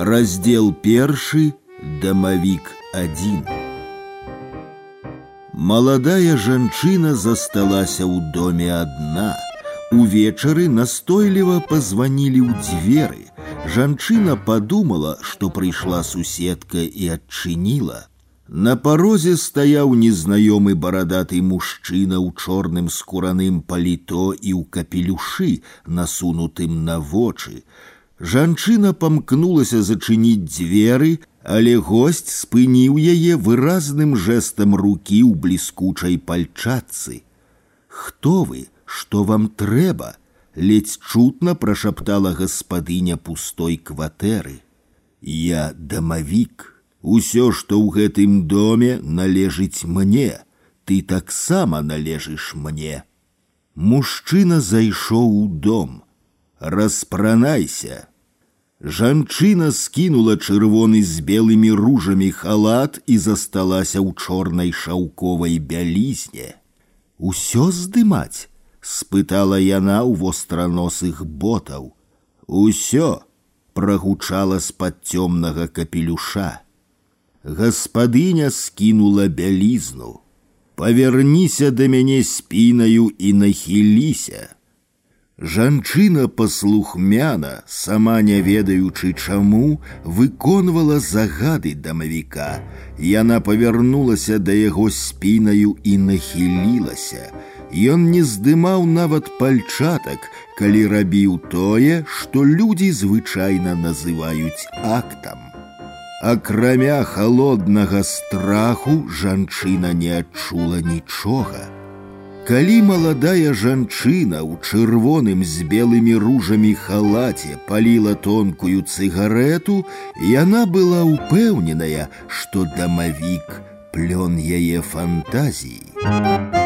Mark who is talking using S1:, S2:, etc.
S1: Раздел першы дамавік 1 Маладая жанчына засталася ў доме адна. Увечары настойліва пазванілі ў дзверы. Жанчына падумала, што прыйшла суседка і адчыніла. На парозе стаяў незнаёмы барадаты мужчына ў чорным скураным паліто і ў капелюшы, насунутым на вочы. Жанчына памкнулася зачыніць дзверы, але гость спыніў яе выразным жэсtam рукі ў бліскучай пальчатцы. Хто вы, што вам трэба? ледзь чутна прашаптала гаспадыня пустой кватэры. Я дамавік. Усё, што ў гэтым доме належыць мне, ты таксама належыш мне. Мужчына зайшоў у дом. Распранайся. Жанчына скінула чырвоны з белымі ружамі халат і засталася ў чорнай шаўковай бялізне. Усё здымаць, спытала яна ў востраносых ботаў. Усё прагучала з-пад цёмнага капелюша. Гаспадыня скінула бялізну. Паверніся да мяне спінаю і нахіліся. Жанчына паслухмяна, сама не ведаючы чаму, выконвала загады дамавіка. Яна павярнулася да яго спінаю і нахілілася. Ён не здымаў нават пальчатак, калі рабіў тое, што людзі звычайна называюць актам. Акрамя холоднага страху жанчына не адчула нічога. Калі маладая жанчына ў чырвоным з белымі ружамі халаце паліла тонкую цыгарету, яна была ўпэўненая, што дамавік плён яе фантазіі.